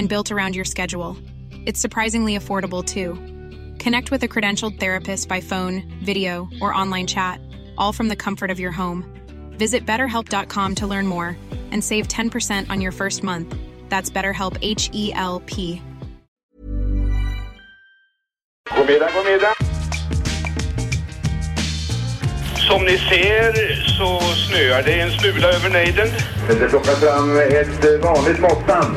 and built around your schedule. It's surprisingly affordable too. Connect with a credentialed therapist by phone, video, or online chat, all from the comfort of your home. Visit betterhelp.com to learn more and save 10% on your first month. That's BetterHelp H E L P. God middag, god middag. Som ni ser så snöar det en smula över nejden. Det plockar fram ett vanligt måttband.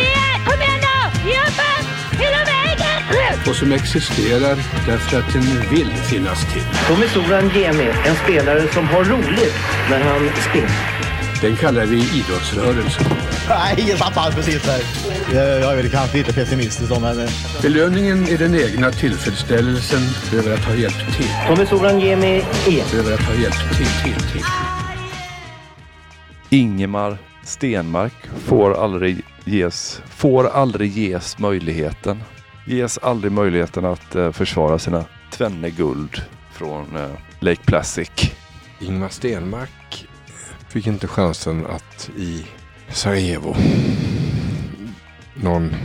Och som existerar därför att den vill finnas till. Tommy Soran Gemi, en spelare som har roligt när han spelar. Den kallar vi idrottsrörelsen. Nej, ingen tappar precis där. Jag är väl kanske lite pessimistisk om men... Belöningen är den egna tillfredsställelsen över att ha hjälpt till. Tommy Soran Gemi är... Över att ha hjälpt till, till, till. Ingemar Stenmark får aldrig ges, får aldrig ges möjligheten. Ges aldrig möjligheten att eh, försvara sina tvenne guld från eh, Lake Placid. Ingmar Stenmark fick inte chansen att i Sarajevo, någon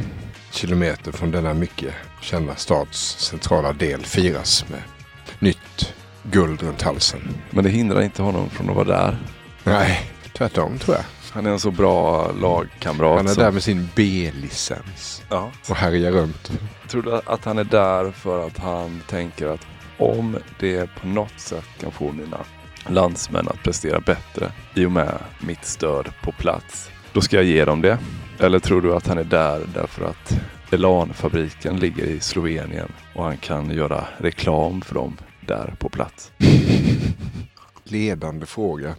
kilometer från denna mycket kända stads centrala del, firas med nytt guld runt halsen. Men det hindrar inte honom från att vara där. Nej, tvärtom tror jag. Han är en så bra lagkamrat. Han är som- där med sin B-licens Ja. och härjar runt. Tror du att han är där för att han tänker att om det på något sätt kan få mina landsmän att prestera bättre i och med mitt stöd på plats, då ska jag ge dem det? Eller tror du att han är där därför att Elan-fabriken ligger i Slovenien och han kan göra reklam för dem där på plats? Ledande fråga.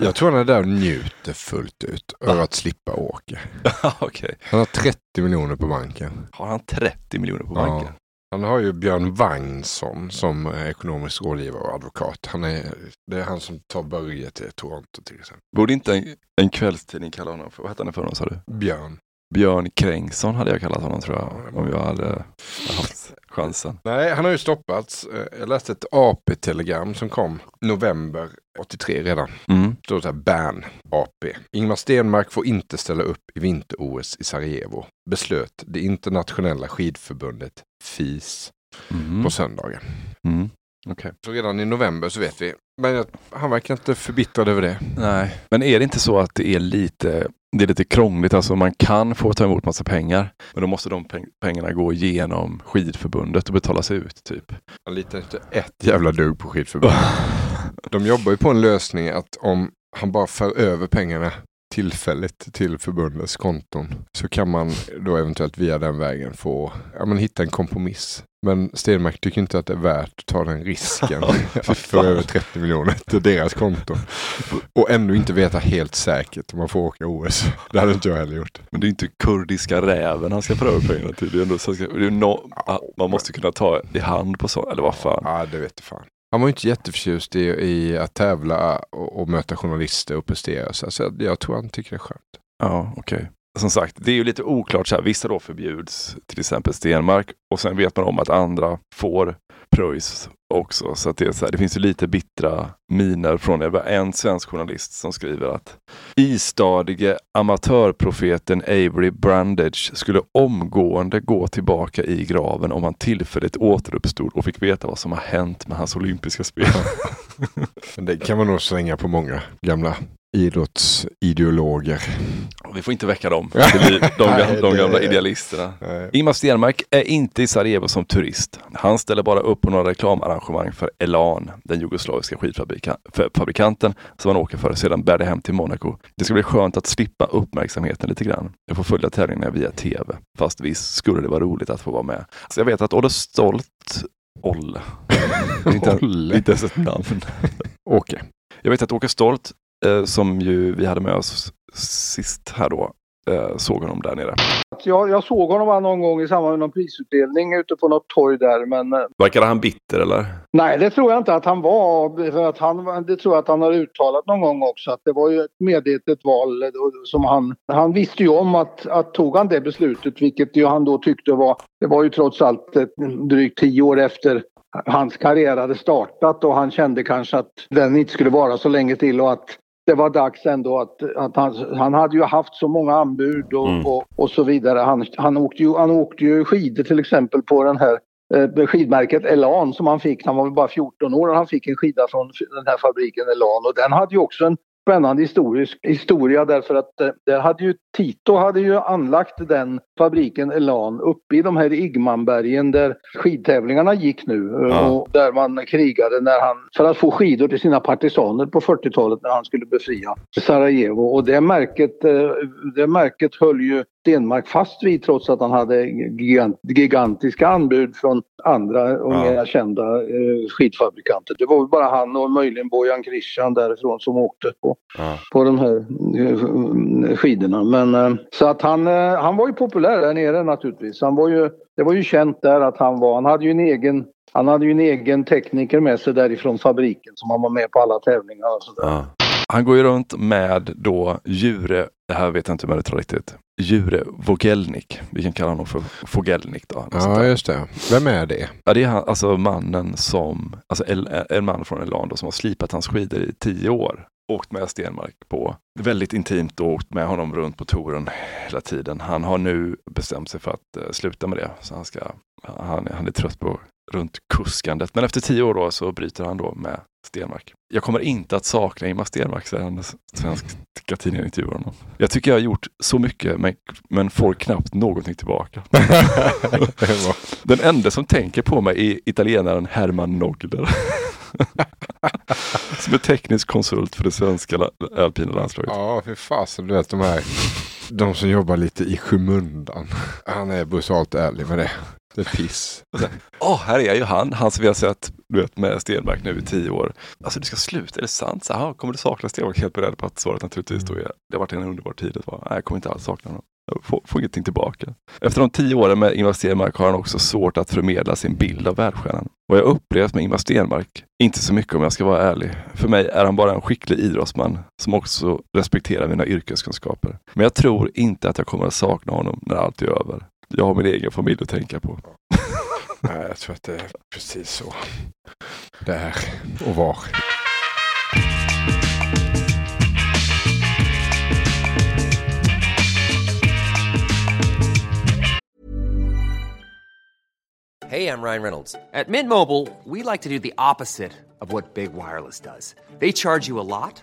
Jag tror han är där och njuter fullt ut över att slippa åka. Okej. Han har 30 miljoner på banken. Har han 30 miljoner på banken? Han har ju Björn Wagnsson som ekonomisk rådgivare och advokat. Han är, det är han som tar Börje till Toronto till exempel. Borde inte en, en kvällstidning kalla honom för, vad hette han för honom sa du? Björn. Björn Krängsson hade jag kallat honom tror jag. Om jag hade haft chansen. Nej, han har ju stoppats. Eh, Jag läste ett AP-telegram som kom november 83 redan. Mm. Står så här, ban AP. Ingmar Stenmark får inte ställa upp i vinter-OS i Sarajevo. Beslöt det internationella skidförbundet FIS Mhm. på söndagen. Mm. Okej. Så redan i november så vet vi. Men han verkar inte förbittrad över det. Nej, men är det inte så att det är lite, det är lite krångligt? Alltså man kan få ta emot massa pengar, men då måste de peng- pengarna gå igenom skidförbundet och betalas ut typ. Jag litar inte ett jävla dugg på skidförbundet. De jobbar ju på en lösning att om han bara för över pengarna tillfälligt till förbundets konton så kan man då eventuellt via den vägen få ja, men hitta en kompromiss. Men Stenmark tycker inte att det är värt att ta den risken att föra över 30 miljoner till deras konton. Och ändå inte veta helt säkert om man får åka OS. Det hade inte jag heller gjort. Men det är inte kurdiska räven han ska över pengarna till. Det är ändå, så ska, det är no, man måste kunna ta i hand på så, eller vad fan. Ja, det vet fan. Han var ju inte jätteförtjust i, i att tävla och, och möta journalister och prestera. Så alltså, jag tror han tycker det är skönt. Ja, okej. som sagt, det är ju lite oklart. Så här, vissa då förbjuds, till exempel Stenmark. Och sen vet man om att andra får pröjs också. Så att det, är så här, det finns ju lite bittra miner från det. en svensk journalist som skriver att istadige amatörprofeten Avery Brandage skulle omgående gå tillbaka i graven om han tillfälligt återuppstod och fick veta vad som har hänt med hans olympiska spel. det kan man nog slänga på många gamla idrottsideologer. Vi får inte väcka dem, de, de, de gamla idealisterna. Ingmar Stenmark är inte i Sarajevo som turist. Han ställer bara upp på några reklamarrangemang för Elan, den jugoslaviska skidfabrikanten som han åker för sedan bär det hem till Monaco. Det ska bli skönt att slippa uppmärksamheten lite grann. Jag får följa tävlingarna via tv. Fast visst skulle det vara roligt att få vara med. Så jag vet att Olle Stolt Olle. inte, inte ens ett namn. Åke. Jag vet att Åke Stolt eh, som ju vi hade med oss sist här då, eh, såg honom där nere. Jag, jag såg honom någon gång i samband med någon prisutdelning ute på något torg där. Men... Eh, Verkade han bitter eller? Nej, det tror jag inte att han var. För att han, det tror jag att han har uttalat någon gång också. Att det var ju ett medvetet val som han... Han visste ju om att, att tog han det beslutet, vilket ju han då tyckte var... Det var ju trots allt drygt tio år efter hans karriär hade startat och han kände kanske att den inte skulle vara så länge till och att det var dags ändå att, att han, han hade ju haft så många anbud och, mm. och, och, så vidare. Han, han, åkte ju, han åkte ju skidor till exempel på den här eh, skidmärket Elan som han fick. Han var väl bara 14 år och han fick en skida från den här fabriken Elan och den hade ju också en spännande historisk historia därför att eh, där hade ju Tito hade ju anlagt den fabriken Elan uppe i de här Igmanbergen där skidtävlingarna gick nu eh, ja. och där man krigade när han, för att få skidor till sina partisaner på 40-talet när han skulle befria Sarajevo och det märket, eh, det märket höll ju Stenmark fast vid trots att han hade gigant, gigantiska anbud från andra och ja. mer kända eh, skidfabrikanter. Det var bara han och möjligen Bojan Christian därifrån som åkte på, ja. på de här eh, skidorna. Men, eh, så att han, eh, han var ju populär där nere naturligtvis. Han var ju, det var ju känt där att han var, han hade ju en egen han hade ju en egen tekniker med sig därifrån fabriken som han var med på alla tävlingar och sådär. Ja. Han går ju runt med då Djure, det här vet jag inte om jag tar riktigt, Jure Vogelnik. Vi kan kalla honom för Vogelnik då. Ja, just det. Vem är det? Ja, det är han, alltså mannen som, alltså en man från Elan som har slipat hans skidor i tio år. Åkt med Stenmark på väldigt intimt och åkt med honom runt på touren hela tiden. Han har nu bestämt sig för att uh, sluta med det. Så han, ska, han, han är trött på runt kuskandet. Men efter tio år då så bryter han då med Stenmark. Jag kommer inte att sakna Ingemar Stenmark, säger han svenska tidningen intervjuar honom. Jag tycker jag har gjort så mycket men, men får knappt någonting tillbaka. Den enda som tänker på mig är italienaren Herman Nogler. som är teknisk konsult för det svenska alpina landslaget. Ja, för fasen. Du vet de här, de som jobbar lite i skymundan. Han är brutalt ärlig med det. Det är piss. Åh, oh, här är ju han, han som vi har sett du vet, med Stenmark nu i tio år. Alltså du ska sluta, är det sant? Så, aha, kommer du sakna Stenmark? Helt beredd på att svaret naturligtvis då är, det har varit en underbar tid. att vara, Nej, jag kommer inte alls sakna honom. Jag får, får ingenting tillbaka. Efter de tio åren med Ingvar Stenmark har han också svårt att förmedla sin bild av världsstjärnan. Vad jag upplevt med Ingvar Stenmark, inte så mycket om jag ska vara ärlig. För mig är han bara en skicklig idrottsman som också respekterar mina yrkeskunskaper. Men jag tror inte att jag kommer att sakna honom när allt är över. Jag har min egen familj att tänka på. Nej, jag tror att det är precis så det är och var. Hey, I'm Ryan Reynolds. At Mint Mobile, we like to do the opposite of what Big Wireless does. They charge you a lot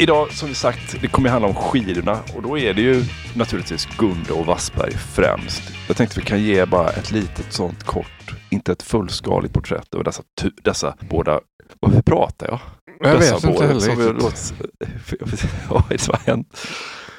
Idag, som vi sagt, det kommer handla om skidorna och då är det ju naturligtvis Gunde och Wassberg främst. Jag tänkte vi kan ge bara ett litet sånt kort, inte ett fullskaligt porträtt över dessa, dessa båda... Varför pratar jag? Jag dessa vet inte heller som vi riktigt. låt, Vad är det som har hänt?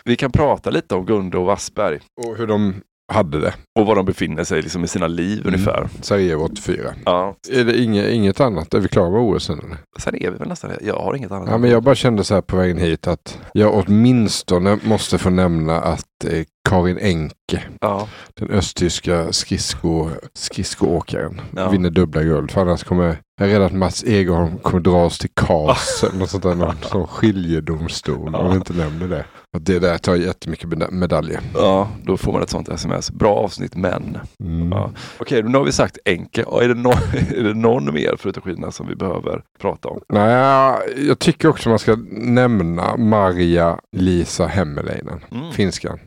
Vi kan prata lite om Gunde och Wassberg. Och hur de hade det. Och var de befinner sig liksom i sina liv ungefär. Sarajevo 84. Ja. Är det inget, inget annat? Är vi klara med OS eller? Sen är vi väl nästan Jag har inget annat. Ja, men jag bara kände så här på vägen hit att jag åtminstone måste få nämna att eh, Karin Enke, Ja. den östtyska skridsko, skridskoåkaren, Ja. vinner dubbla guld. För annars kommer jag är rädd att Mats Egerholm kommer dras till KAS, eller något sånt där, någon sån skiljedomstol, om vi inte nämner det. Att det där tar jättemycket meda- medaljer. Ja, då får man ett sånt sms. Bra avsnitt men. Mm. Ja. Okej, nu har vi sagt enkel. Ja, är, det någon, är det någon mer förutom skidorna som vi behöver prata om? Nej, jag tycker också man ska nämna Maria Lisa Hemmeläinen, Mm. finskan.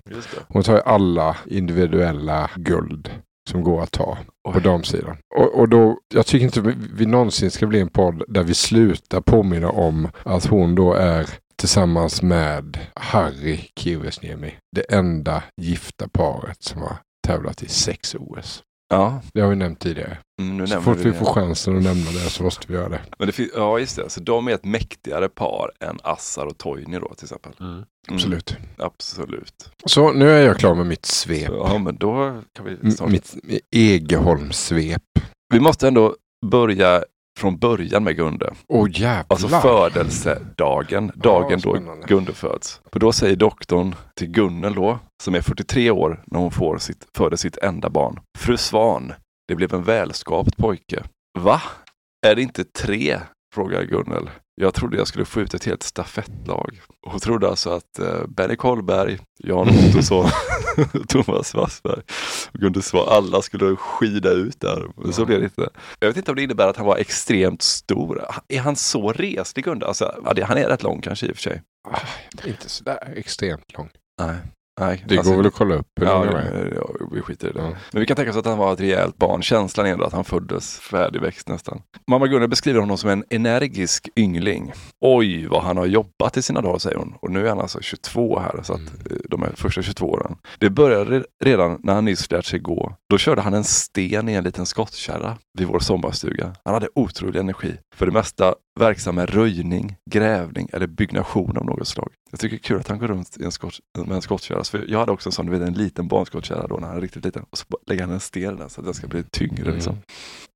Hon tar ju alla individuella guld som går att ta på damsidan. Och, och då, jag tycker inte vi, vi någonsin ska bli en podd där vi slutar påminna om att hon då är tillsammans med Harry Kivesniemi det enda gifta paret som har tävlat i sex OS. Ja, Det har vi nämnt tidigare. mm, nu Så fort vi vi får chansen att nämna det så måste vi göra det. Men det ja, just det. Så de är ett mäktigare par än Assar och Toini då till exempel. Mm. Absolut. Absolut. Så nu är jag klar med mitt svep. Ja, men då kan vi snart... Mitt Egeholmssvep. Vi måste ändå börja från början med Gunde. Jävlar. Alltså födelsedagen, dagen då spännande. Gunde föds. För då säger doktorn till Gunnel då, som är 43 år när hon får sitt, föder sitt enda barn. Fru Svan, det blev en välskapt pojke. Va? Är det inte tre? frågar Gunnel. Jag trodde jag skulle få ut ett helt stafettlag. Hon trodde alltså att eh, Benny Karlberg, Jan Ottosson, Thomas Wassberg och Gunde Svan, alla skulle skida ut där. Men så blev det inte. Jag vet inte om det innebär att han var extremt stor. Är han så reslig Gunde? Alltså, han är rätt lång kanske i och för sig. Ah, Inte sådär extremt lång. Nej. Nej, Det alltså- går väl att kolla upp hur Ja, är. ja, vi skiter i det. Men vi kan tänka oss att han var ett rejält barn. Känslan är ändå att han föddes färdigväxt nästan. Mamma Gunnar beskriver honom som en energisk yngling. Oj, vad han har jobbat i sina dagar, säger hon. Och nu är han alltså 22 här, så att eh, de här första 22 åren. Det började redan när han nyss lärt sig gå. Då körde han en sten i en liten skottkärra vid vår sommarstuga. Han hade otrolig energi. För det mesta verksam med röjning, grävning eller byggnation av något slag. Jag tycker det är kul att han går runt i en skott, med en skottkärra. För jag hade också en sån, du vet en liten barnskottkärra då när han var riktigt liten. Och så lägger han en sten den så att den ska bli tyngre. Liksom.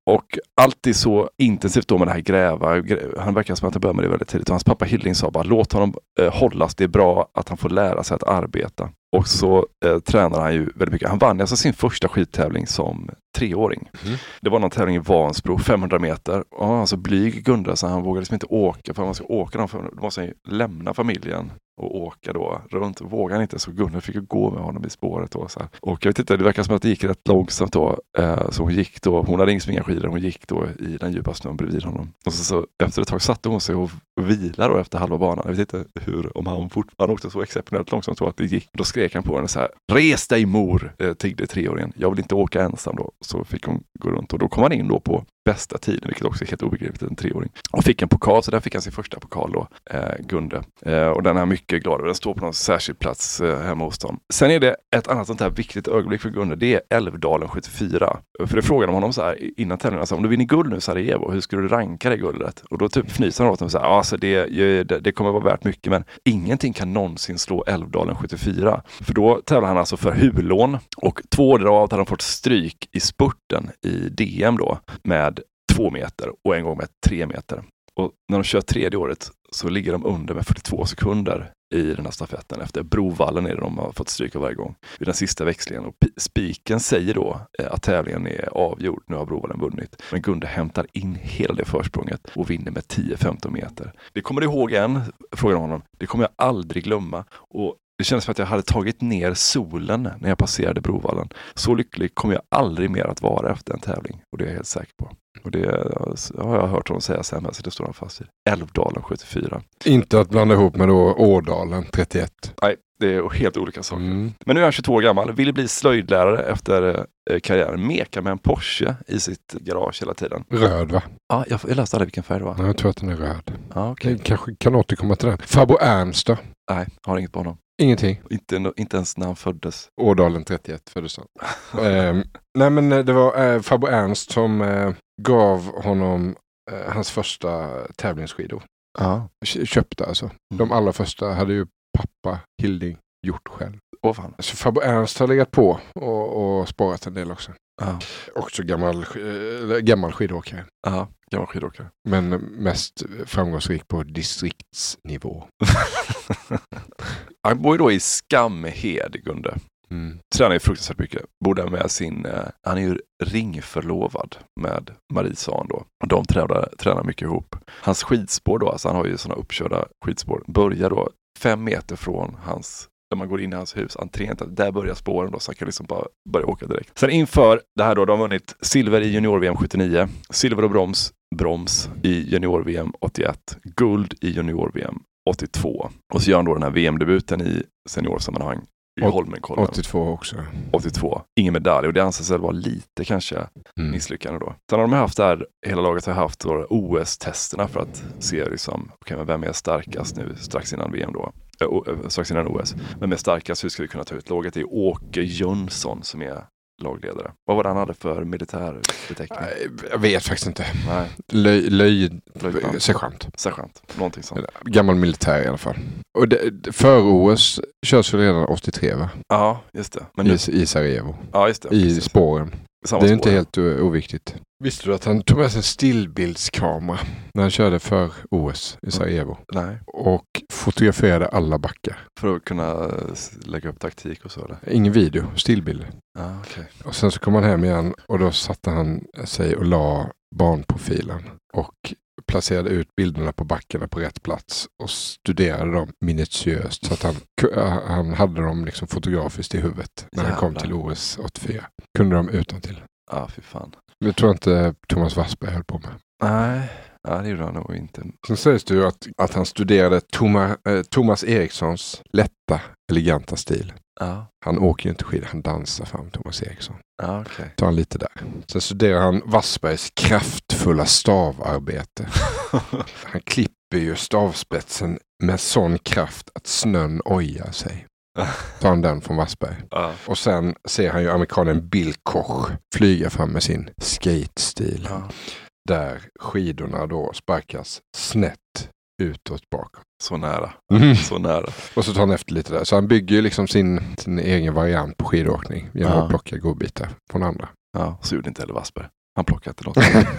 Och alltid så intensivt då med det här gräva. Han verkar som att han började med det väldigt tidigt. Och hans pappa Hilding sa bara låt honom eh, hållas. Det är bra att han får lära sig att arbeta. Och så eh, tränar han ju väldigt mycket. Han vann alltså sin första skidtävling som treåring. Mm. Det var någon tävling i Vansbro, 500 meter. Och han var så blyg Gundra så han vågade liksom inte åka. För om man ska åka dem, då måste han ju lämna familjen och åka då runt. Vågade han inte så Gunnar fick ju gå med honom i spåret. Då, så här. Och jag vet inte, det verkar som att det gick rätt långsamt då. Eh, så hon gick då, hon hade inga skidor, hon gick då i den djupa snön bredvid honom. Och så, så efter ett tag satte hon sig och vilade då efter halva banan. Jag vet inte hur, om han fortfarande åkte så exceptionellt långsamt så att det gick. Då skrek han på henne så här, res dig mor, eh, tiggde treåringen. Jag vill inte åka ensam då. Så fick hon gå runt och då kom han in då på bästa tiden, vilket också är helt obegripligt, en treåring. Och fick en pokal, så där fick han sin första pokal då, eh, Gunde. Eh, och den här mycket mycket glad över. Den står på någon särskild plats eh, hemma hos dem. Sen är det ett annat sånt här viktigt ögonblick för Gunde. Det är Älvdalen 74. För det frågade de honom så här innan tävlingen, alltså, om du vinner guld nu Sarajevo, hur skulle du ranka det guldet? Och då typ fnyser han åt dem så här. alltså det, det, det kommer vara värt mycket, men ingenting kan någonsin slå Älvdalen 74. För då tävlar han alltså för Hulån och två år därav hade han fått stryk i spurten i DM då med två meter och en gång med tre meter. Och när de kör tredje året så ligger de under med 42 sekunder i den här stafetten. Efter Brovallen är det de har fått stryka varje gång. Vid den sista växlingen. Och spiken säger då eh, att tävlingen är avgjord. Nu har Brovallen vunnit. Men Gunde hämtar in hela det försprånget och vinner med 10-15 meter. Det kommer du ihåg än? Frågar honom. Det kommer jag aldrig glömma. Och det kändes som att jag hade tagit ner solen när jag passerade Brovallen. Så lycklig kommer jag aldrig mer att vara efter en tävling. Och det är jag helt säker på. Och det har jag hört honom säga sen, så det står han fast vid. Älvdalen 74. Inte att blanda ihop med då Ådalen 31. Nej, det är helt olika saker. Mm. Men nu är han 22 år gammal, vill bli slöjdlärare efter eh, karriären. Mekar med en Porsche i sitt garage hela tiden. Röd va? Ja, jag, jag läste aldrig vilken färg det var. Nej, jag tror att den är röd. Ja, okay. Jag kanske kan återkomma till den. Farbror Ernst då? Nej, har inget på honom. Ingenting? Inte, inte ens när han föddes. Ådalen 31 föddes han. eh, nej men det var eh, farbror Ernst som eh, gav honom eh, hans första tävlingsskidor. Ja. Köpte alltså. Mm. De allra första hade ju pappa Hilding gjort själv. Åh fan. Så farbror Ernst har legat på och, och sparat en del också. Ja. Också gammal, äh, gammal skidåkare. Ja, gammal skidåkare. Men mest framgångsrik på distriktsnivå. Han bor ju då i Skamhed, Gunde. Mm. Tränar ju fruktansvärt mycket. Bor där med sin, eh, han är ju ringförlovad med Marie Sahn då. De tränar, tränar mycket ihop. Hans skidspår då, alltså han har ju sådana uppkörda skidspår, börjar då fem meter från hans där man går in i hans hus, entrén, där börjar spåren då, så han kan liksom bara börja åka direkt. Sen inför det här då, de har vunnit silver i junior-VM 79, silver och broms, broms i junior-VM 81, guld i junior-VM 82. Och så gör han då den här VM-debuten i seniorsammanhang i Holmenkollen. 82 också. 82. Ingen medalj och det anses väl vara lite kanske mm. misslyckande då. Sen har de haft där, hela laget har haft OS-testerna för att se liksom, okay, men vem är starkast nu strax innan VM då. Äh, strax innan OS. Vem är starkast? Hur ska vi kunna ta ut laget? Det är Åke Jönsson som är lagledare. Vad var det han hade för militärbeteckning? Jag vet faktiskt inte. Nej. Löj, löj, sergeant. Sergeant, någonting sånt. Gammal militär i alla fall. Och det, för OS körs ju redan 83 va? Ja, just det. Men nu... I, I Sarajevo. Ja, just det. I precis. spåren. Samma det är spår. inte helt oviktigt. Visste du att han tog med sig en stillbildskamera när han körde för OS i Sarajevo? Nej. Och fotograferade alla backar. För att kunna lägga upp taktik och så eller? Ingen video, stillbilder. Ah, okay. Och sen så kom han hem igen och då satte han sig och la barnprofilen. Och placerade ut bilderna på backarna på rätt plats och studerade dem minutiöst så att han, han hade dem liksom fotografiskt i huvudet när Jävlar. han kom till OS 84. Kunde de utan till. Ja, ah, fy fan. Det tror jag inte Thomas Wassberg höll på med. Nej, ja, det gjorde han nog inte. Sen sägs det ju att, att han studerade Thomas, eh, Thomas Erikssons lätta, eleganta stil. Ja. Han åker ju inte skidor, han dansar fram Thomas Eriksson. Ja, okay. Tar han lite där. Sen studerar han Wassbergs kraftfulla stavarbete. han klipper ju stavspetsen med sån kraft att snön ojar sig. Tar han den från Wassberg. Ja. Och sen ser han ju amerikanen Bill Koch flyga fram med sin skate-stil. Ja. Där skidorna då sparkas snett utåt bakåt. Så nära. Mm. Så nära. Och så tar han efter lite där. Så han bygger ju liksom sin, sin egen variant på skidåkning genom Ja. att plocka godbitar från andra. Ja, så gjorde inte heller Wassberg. Han plockade inte något.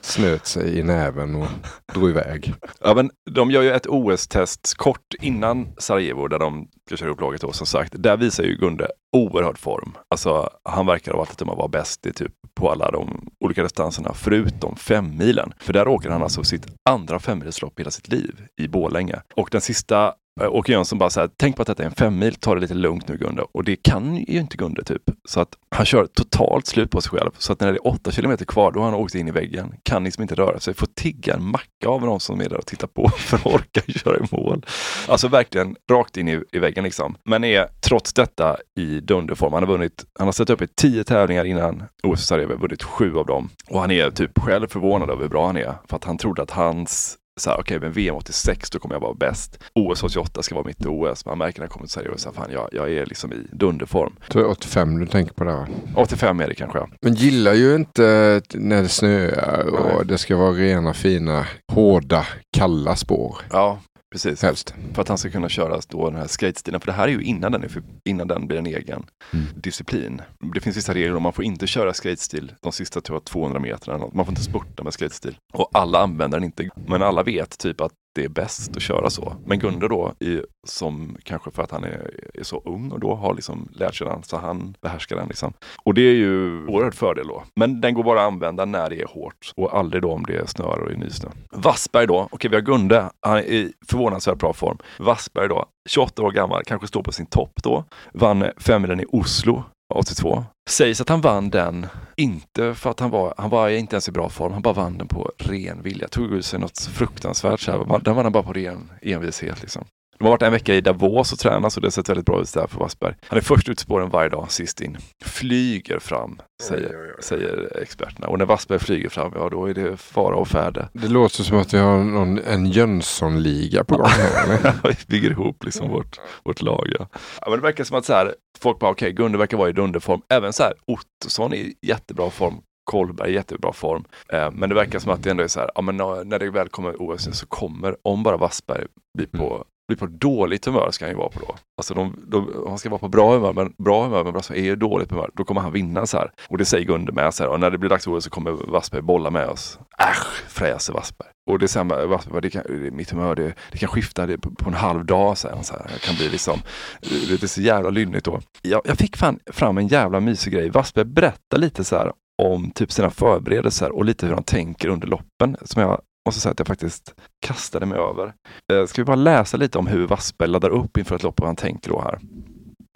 Snöt sig i näven och drog iväg. Ja, men de gör ju ett OS-test kort innan Sarajevo där de ska köra upp laget då som sagt. Där visar ju Gunde oerhörd form. Alltså han verkar av allt att döma vara bäst i typ på alla de olika distanserna förutom femmilen. För där åker han alltså sitt andra femmilslopp i hela sitt liv i Bålänge. Och den sista eh, Åke Jönsson bara så här, tänk på att detta är en femmil, ta det lite lugnt nu Gunde. Och det kan ju inte Gunde typ. Så att han kör totalt slut på sig själv. Så att när det är åtta kilometer kvar, då har han åkt in i väggen. Kan liksom inte röra sig. Får tigga en macka av någon som är där och tittar på för att orka köra i mål. Alltså verkligen rakt in i, i väggen liksom. Men är trots detta i dunderform. Han har vunnit, han har ställt upp i tio tävlingar innan OS i Sarajevo, vunnit sju av dem. Och han är typ själv förvånad över hur bra han är. För att han trodde att hans så här, okej, okay, men VM 86 då kommer jag vara bäst. OS 88 ska vara mitt OS. Man märker när jag kommer till Sverige och säger, fan jag, jag är liksom i dunderform. Det är 85 du tänker på det va? 85 är det kanske. Men gillar ju inte när det snöar och Nej. det ska vara rena, fina, hårda, kalla spår. Ja, Precis. Helst. För att han ska kunna köra då den här skatestilen. För det här är ju innan den, är för, innan den blir en egen mm. disciplin. Det finns vissa regler om man får inte köra skatestil de sista 200 metrarna. Man får inte spurta med skatestil. Och alla använder den inte. Men alla vet typ att det är bäst att köra så. Men Gunde då, i, som kanske för att han är, är, så ung och då har liksom lärt sig den, så han behärskar den. Liksom. Och det är ju oerhört fördel då. Men den går bara att använda när det är hårt och aldrig då om det snöar och är nysnö. Wassberg då, okej vi har Gunde, han är i förvånansvärt bra form. Wassberg då, 28 år gammal, kanske står på sin topp då. Vann femmilen i Oslo 82. Sägs att han vann den, inte för att han var, han var inte ens i bra form, han bara vann den på ren vilja. Tog ut sig något fruktansvärt. Så här. Den vann han bara på ren envishet. Liksom. De har varit en vecka i Davos och tränat så det har sett väldigt bra ut där för Wassberg. Han är först ut spåren varje dag, sist in. Flyger fram, säger, oj, oj, oj. säger experterna. Och när Wassberg flyger fram, ja då är det fara och färde. Det låter som att vi har någon, en Jönssonliga på gång här. vi bygger ihop liksom vårt, vårt lag. Ja. ja. men det verkar som att så här, folk bara, okej, okay, Gunde verkar vara i dunderform. Även så här, Ottosson är i jättebra form. Kolberg i jättebra form. Eh, men det verkar som att det ändå är så här, ja, men när det väl kommer OS så kommer, om bara Wassberg blir på blir på dåligt humör ska han ju vara på då. Alltså de, de, han ska vara på bra humör, men bra humör, men Brassberg är ju dåligt humör. Då kommer han vinna så här. Och det säger Gunde med. Så här, och när det blir dags för så kommer Wassberg bolla med oss. Äsch, fräser Wassberg. Och det säger Wassberg, det kan, mitt humör det, det kan skifta det på, på, en halv dag. säger han så här. Det kan bli liksom, det är så jävla lynnigt då. Jag, jag fick fan fram en jävla mysig grej. Wassberg berättar lite så här om typ sina förberedelser och lite hur han tänker under loppen som jag måste säga att jag faktiskt kastade mig över. Eh, ska vi bara läsa lite om hur Wassberg laddar upp inför ett lopp och vad han tänker då här.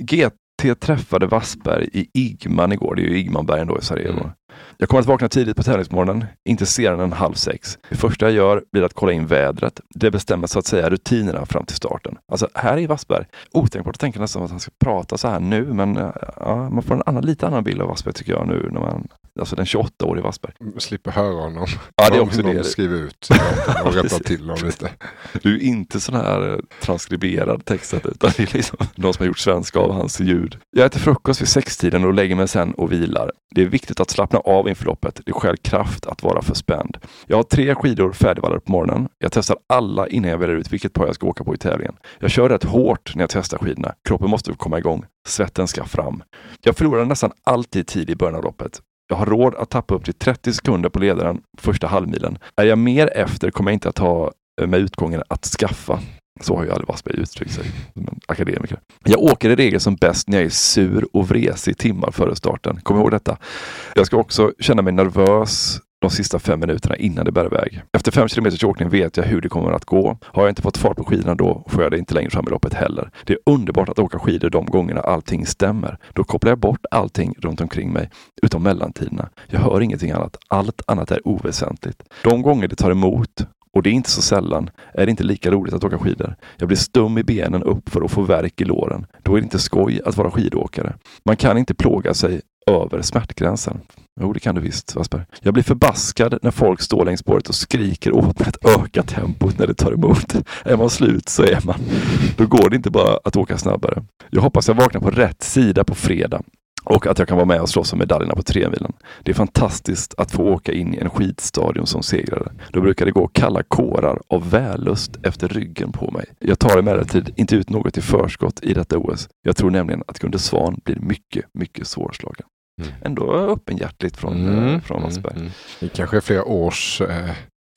GT träffade Wassberg i Igman igår. Det är ju Igmanbergen då i Sarajevo. Mm. Jag kommer att vakna tidigt på tävlingsmorgonen, inte senare än halv sex. Det första jag gör blir att kolla in vädret. Det bestämmer så att säga rutinerna fram till starten. Alltså här är Wassberg. Otänkbart att tänka nästan att han ska prata så här nu, men eh, ja, man får en annan, lite annan bild av Wassberg tycker jag nu när man Alltså den 28-årige Wassberg. Slipper höra honom. Ja, det är också det. skriver ut och rättar till honom lite. Du är inte sån här eh, transkriberad textet utan det är liksom de som har gjort svenska av hans ljud. Jag äter frukost vid sextiden och lägger mig sen och vilar. Det är viktigt att slappna av inför loppet. Det skäl kraft att vara för spänd. Jag har tre skidor färdigvallade på morgonen. Jag testar alla innan jag väljer ut vilket par jag ska åka på i tävlingen. Jag kör rätt hårt när jag testar skidorna. Kroppen måste komma igång. Svetten ska fram. Jag förlorar nästan alltid tid i början av loppet. Jag har råd att tappa upp till 30 sekunder på ledaren första halvmilen. Är jag mer efter kommer jag inte att ha eh, med utgången att skaffa. Så har ju Ali Wassberg uttryckt sig som en akademiker. Jag åker i regel som bäst när jag är sur och vresig timmar före starten. Kom ihåg detta. Jag ska också känna mig nervös de sista fem minuterna innan det bär iväg. Efter fem kilometers åkning vet jag hur det kommer att gå. Har jag inte fått fart på skidorna då får jag det inte längre fram i loppet heller. Det är underbart att åka skidor de gångerna allting stämmer. Då kopplar jag bort allting runt omkring mig, utom mellantiderna. Jag hör ingenting annat. Allt annat är oväsentligt. De gånger det tar emot och det är inte så sällan, är det inte lika roligt att åka skidor. Jag blir stum i benen upp för att få värk i låren. Då är det inte skoj att vara skidåkare. Man kan inte plåga sig över smärtgränsen. Jo, det kan du visst, Wassberg. Jag blir förbaskad när folk står längs spåret och skriker åt mig att öka tempot när det tar emot. Är man slut så är man. Då går det inte bara att åka snabbare. Jag hoppas jag vaknar på rätt sida på fredag och att jag kan vara med och slåss om medaljerna på tremilen. Det är fantastiskt att få åka in i en skidstadion som segrare. Då brukar det gå kalla kårar av vällust efter ryggen på mig. Jag tar emellertid inte ut något i förskott i detta OS. Jag tror nämligen att Gunde Svan blir mycket, mycket svårslagen. Mm. Ändå öppenhjärtligt från, Mm, från Wassberg. mm, mm. Det kanske är flera års eh,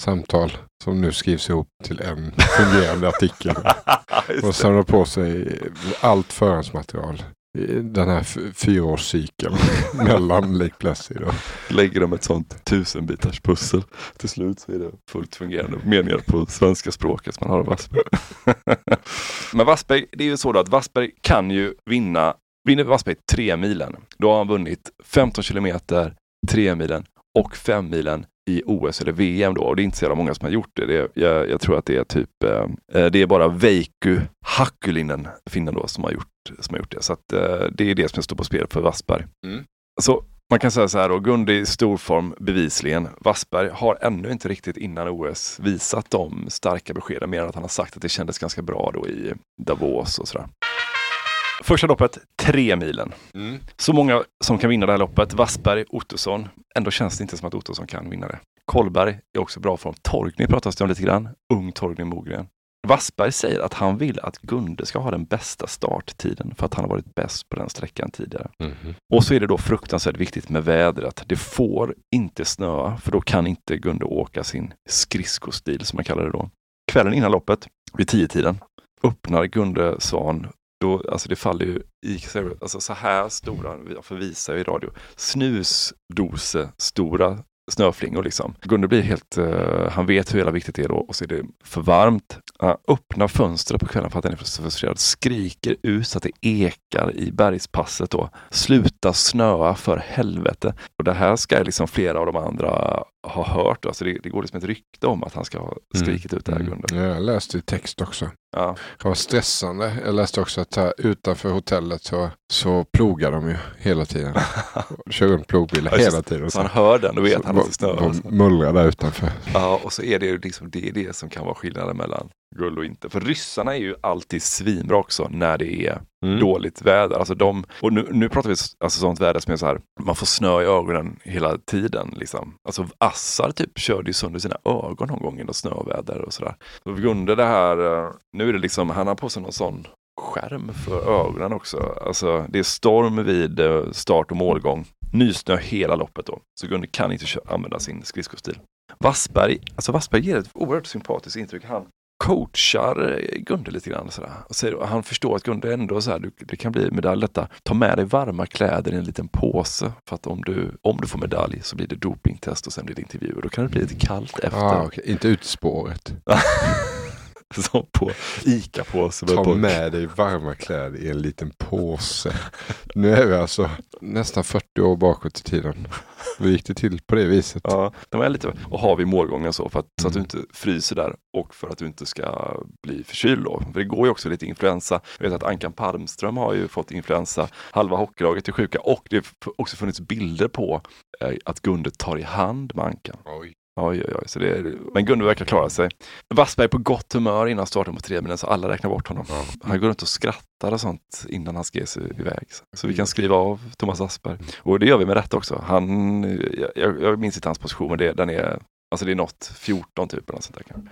samtal som nu skrivs ihop till en fungerande artikel. Och samlar på sig allt förhandsmaterial. Den här fyraårscykeln mellan Lake Placid och Lägger de ett sånt tusenbitars pussel. Till slut så är det fullt fungerande meningar på svenska språket som man har av Wassberg. Men Wassberg, det är ju så då att Wassberg kan ju vinna, vinner Wassberg tre milen, då har han vunnit 15 kilometer, tre milen och fem milen i OS eller VM då. Och det är inte så jävla många som har gjort det. det är, jag, jag tror att det är typ, eh, det är bara Veikku Hakulinen, finnen då, som har gjort, som har gjort det. Så att, eh, det är det som står på spel för Wassberg. Mm. Så man kan säga så här då, Gunde i stor form bevisligen. Wassberg har ännu inte riktigt innan OS visat de starka beskeden mer än att han har sagt att det kändes ganska bra då i Davos och sådär. Första loppet, tre milen. Mm. Så många som kan vinna det här loppet. Wassberg, Ottosson. Ändå känns det inte som att Ottosson kan vinna det. Kolberg är också bra form. Torgny pratas det om lite grann. Ung Torgny Mogren. Wassberg säger att han vill att Gunde ska ha den bästa starttiden för att han har varit bäst på den sträckan tidigare. Mhm. Och så är det då fruktansvärt viktigt med vädret. Det får inte snöa för då kan inte Gunde åka sin skridskostil som man kallar det då. Kvällen innan loppet, vid tio tiden öppnar Gunde Svan då, alltså det faller ju i alltså så här stora, jag får visa i radio, snusdose stora snöflingor liksom. Gunde blir helt, uh, han vet hur jävla viktigt det är då och så är det för varmt. Han öppnar fönstret på kvällen för att han är så frustrerad, skriker ut så att det ekar i bergspasset då. Sluta snöa för helvete. Och det här ska liksom flera av de andra ha hört. Alltså det, det går liksom ett rykte om att han ska ha skrikit ut det här Gunde. Ja, jag läste i text också. Ja. Det var stressande. Jag läste också att här, utanför hotellet så, så plogar de ju hela tiden. Kör runt plogbilar Ja, hela tiden. Så han hör den, då vet Så han att det snöar, de mullrar där utanför. Ja, och så är det ju liksom det, är det som kan vara skillnaden mellan guld och inte. För ryssarna är ju alltid svinbra också när det är Mm. dåligt väder. Alltså de, och nu, nu pratar vi alltså sånt väder som är så här, man får snö i ögonen hela tiden. Liksom. Alltså Assar typ körde ju sönder sina ögon någon gång i snöväder och sådär. Så Gunde det här, eh, nu är det liksom, han har på sig någon sån skärm för ögonen också. Alltså det är storm vid eh, start och målgång. Nysnö hela loppet då. Så Gunde kan inte kö- använda sin skridskostil. Wassberg, alltså Wassberg ger ett oerhört sympatiskt intryck. Han coachar Gunde lite grann. Sådär. Och säger, han förstår att Gunde ändå så här, du, det kan bli medalj detta. Ta med dig varma kläder i en liten påse. För att om du, om du får medalj så blir det dopingtest och sen blir det intervju. Och då kan det bli lite kallt efter. Ah, okej. Inte ut spåret. Som på ICA-påse. Ta med dig varma kläder i en liten påse. Nu är vi alltså nästan 40 år bakåt i tiden. Då gick det till på det viset. Ja, de är lite, och har vi målgången så, för att, så att du inte fryser där och för att du inte ska bli förkyld då. För det går ju också lite influensa. Jag vet att Ankan Palmström har ju fått influensa, halva hockeylaget är sjuka och det har också funnits bilder på eh, att Gunde tar i hand med Ankan. Oj. Oj, oj, oj. Så det är, men Gunde verkar klara sig. Wassberg på gott humör innan starten på tremilen så alla räknar bort honom. Han går runt och skrattar och sånt innan han ska sig iväg. Så, vi kan skriva av Thomas Wassberg. Och det gör vi med rätta också. Han, jag, jag minns inte hans position, men det, den är, alltså det är något 14 typ. Eller något sånt där. kanske.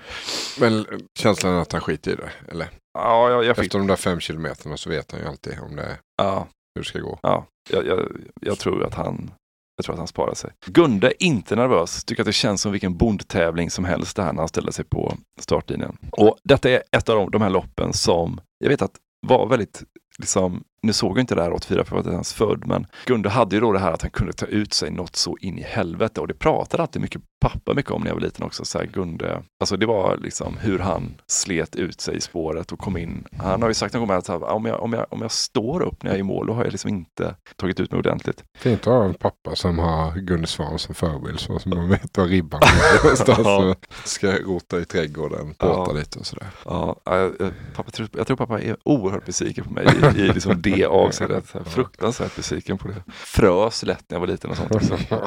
Men känslan att han skiter i det? Eller? Ja, jag, jag fick, Efter de där fem kilometerna så vet han ju alltid om det, ja, hur det ska gå. ja, jag, jag, jag tror att han jag tror att han sparar sig. Gunde, är inte nervös, tycker att det känns som vilken bondtävling som helst det här när han ställer sig på startlinjen. Och detta är ett av de, de här loppen som jag vet att var väldigt, liksom, nu såg jag inte det här 84 för jag var ens född, men Gunde hade ju då det här att han kunde ta ut sig något så in i helvete och det pratade alltid mycket pappa mycket om när jag var liten också. Så här, Gunde, alltså det var liksom hur han slet ut sig i spåret och kom in. Han har ju sagt någon gång att om, jag, om, jag, om jag står upp när jag är i mål, då har jag liksom inte tagit ut mig ordentligt. Fint att ha en pappa som har Gunde Svan som förebild. Så som man vet var ribban ligger någonstans. Ja. Ska rota i trädgården, påta lite och sådär. Ja, jag, pappa, tror- jag tror pappa är oerhört besviken på mig i, i liksom det avseendet. Fruktansvärt besviken på det. Frös lätt när jag var liten och sånt också.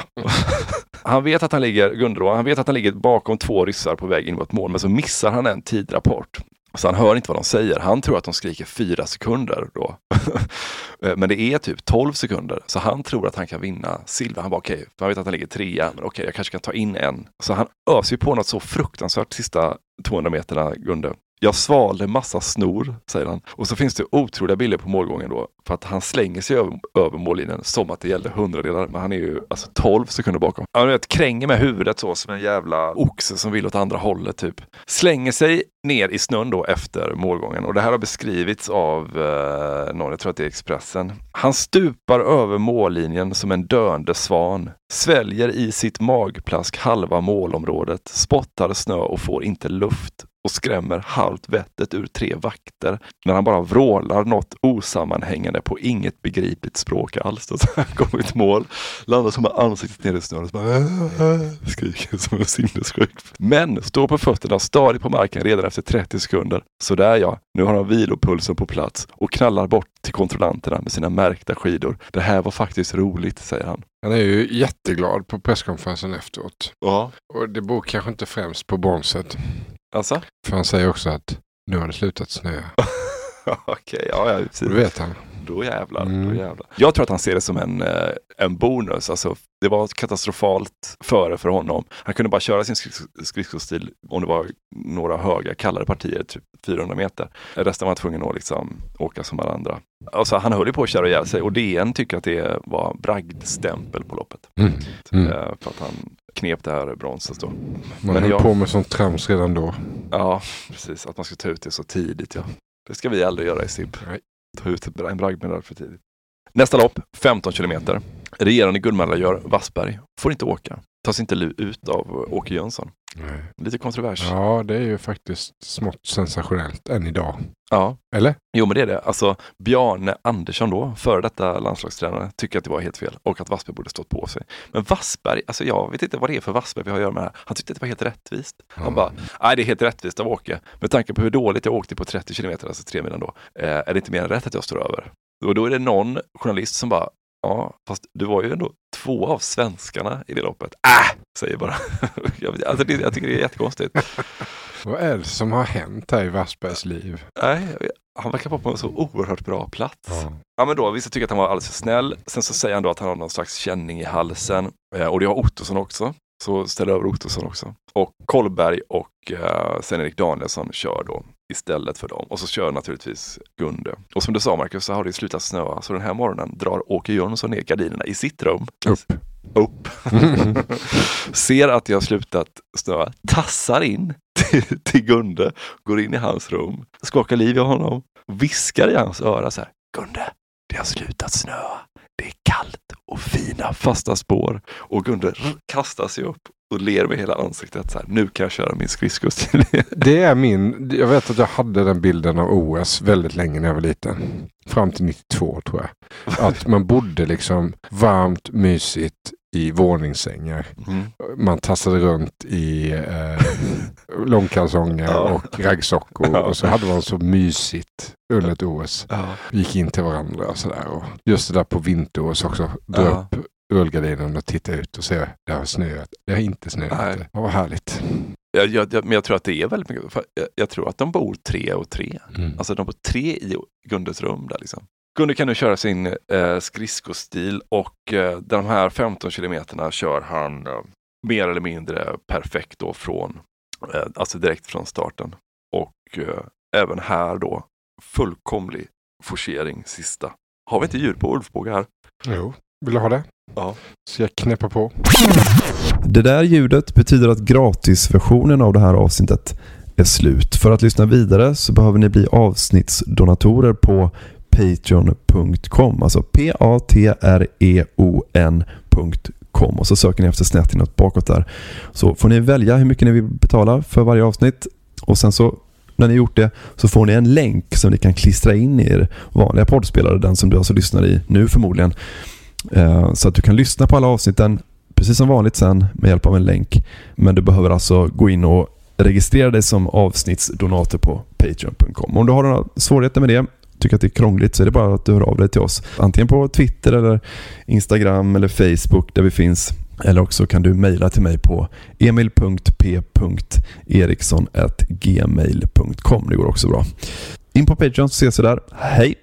Han vet att han ligger, Gunde då, han vet att han ligger bakom två ryssar på väg in mot mål, men så missar han en tidrapport. Så han hör inte vad de säger. Han tror att de skriker fyra sekunder då. Men det är typ 12 sekunder. Så han tror att han kan vinna silver. Han bara okej, för han vet att han ligger trea. Men okej, jag kanske kan ta in en. Så han öser ju på något så fruktansvärt sista 200 meterna, Gunde. Jag svalde massa snor, säger han. Och så finns det otroliga bilder på målgången då. För att han slänger sig över, över mållinjen som att det gällde hundradelar. Men han är ju alltså 12 sekunder bakom. Han vet, kränger med huvudet så som en jävla oxe som vill åt andra hållet typ. Slänger sig ner i snön då efter målgången. Och det här har beskrivits av eh, någon, jag tror att det är Expressen. Han stupar över mållinjen som en döende svan. Sväljer i sitt magplask halva målområdet, spottar snö och får inte luft och skrämmer halvt vettet ur tre vakter när han bara vrålar något osammanhängande på inget begripligt språk alls. Så han kommer ett mål, landar som med ansiktet ner i snön och så bara, "Äh", skriker som en sinnessjuk. Men står på fötterna stadigt på marken redan efter 30 sekunder. Så där ja, nu har han vilopulsen på plats och knallar bort till kontrollanterna med sina märkta skidor. Det här var faktiskt roligt, säger han. Han är ju jätteglad på presskonferensen efteråt. Ja. Och det beror kanske inte främst på bromset. Alltså? För han säger också att nu har det slutat snöa. Okej, ja, ja precis. Det vet han. Då jävlar, Mm. då jävlar. Jag tror att han ser det som en, eh, en bonus. Alltså, det var katastrofalt före för honom. Han kunde bara köra sin skridsko- skridskostil om det var några höga, kallare partier, typ 400 meter. Resten var han tvungen att liksom åka som alla andra. Alltså, han höll ju på att köra ihjäl sig och DN tycker att det var bragdstämpel på loppet. Mm. Mm. Eh, För att han knep det här bronset då. Man höll jag- på med sånt trams redan då. Ja, precis. Att man ska ta ut det så tidigt. Ja. Det ska vi aldrig göra i SIB. Ta ut en bragdmedalj för tidigt. Nästa lopp, 15 kilometer. Regerande guldmedaljör Wassberg får inte åka. Tas inte ut av Åke Jönsson. Nej. Lite kontrovers. Ja, det är ju faktiskt smått sensationellt än idag. Ja. Eller? Jo, men det är det. Alltså, Bjarne Andersson då, före detta landslagstränare, tycker att det var helt fel och att Wassberg borde stått på sig. Men Wassberg, alltså jag vet inte vad det är för Wassberg vi har att göra med här. Han tyckte att det var helt rättvist. Han bara, nej det är helt rättvist av Åke. Med tanke på hur dåligt jag åkte på 30 kilometer, alltså tre milen då, eh, är det inte mer än rätt att jag står över. Och då är det någon journalist som bara, ja, fast du var ju ändå två av svenskarna i det loppet. Äh, säger bara. alltså det, jag tycker det är jättekonstigt. Vad är det som har hänt här i Wassbergs liv? Nej, han verkar vara på en så oerhört bra plats. Ja. men då, vissa tycker att han var alldeles för snäll. Sen så säger han då att han har någon slags känning i halsen. Eh, och det har Ottosson också. Så ställ över Ottosson också. Och Kolberg och eh, Sven-Erik Danielsson kör då istället för dem. Och så kör naturligtvis Gunde. Och som du sa Marcus så har det slutat snöa. Så den här morgonen drar Åke Jönsson ner gardinerna i sitt rum. Upp. Upp. Ser att det har slutat snöa. Tassar in till, till Gunde. Går in i hans rum. Skakar liv i honom. Viskar i hans öra så här. Gunde, det har slutat snöa. Det är kallt och fina fasta spår. Och Gunde kastar sig upp och ler med hela ansiktet. Så här, nu kan jag köra min skridskostil. Det är min, jag vet att jag hade den bilden av OS väldigt länge när jag var liten. Fram till 92 tror jag. Att man bodde liksom varmt, mysigt i våningssängar. Mm. Man tassade runt i eh, långkalsonger Ja. och raggsockor. Ja. Och så hade man så mysigt under ett OS. Ja. Gick in till varandra och sådär. Och just det där på vinter-OS också. Dra upp rullgardinen och titta ut och se. Det har snöat. Det har inte snöat. Nej. Vad härligt. Jag, jag, jag, men jag tror att det är väldigt mycket. för Jag, jag tror att de bor tre och tre. Mm. Alltså de bor tre i Gundes rum där liksom. Gunde kan nu köra sin eh, skridskostil och eh, de här 15 kilometerna kör han eh, mer eller mindre perfekt då från, eh, alltså direkt från starten. Och eh, även här då fullkomlig forcering sista. Har vi inte ljud på Ulfbåge här? Jo, vill du ha det? Ja. Så jag knäpper på. Det där ljudet betyder att gratisversionen av det här avsnittet är slut. För att lyssna vidare så behöver ni bli avsnittsdonatorer på patreon.com. Alltså p-a-t-r-e-o-n.com och så söker ni efter snett inåt bakåt där. Så får ni välja hur mycket ni vill betala för varje avsnitt och sen så när ni gjort det så får ni en länk som ni kan klistra in i er vanliga poddspelare, den som du alltså lyssnar i nu förmodligen. Eh, så att du kan lyssna på alla avsnitten precis som vanligt sen med hjälp av en länk. Men du behöver alltså gå in och registrera dig som avsnittsdonator på Patreon.com. Om du har några svårigheter med det, tycker att det är krångligt, så är det bara att du hör av dig till oss. Antingen på Twitter eller Instagram eller Facebook där vi finns. Eller också kan du mejla till mig på emil.p.eriksson.gmail.com. Det går också bra. In på Patreon så ses vi där. Hej!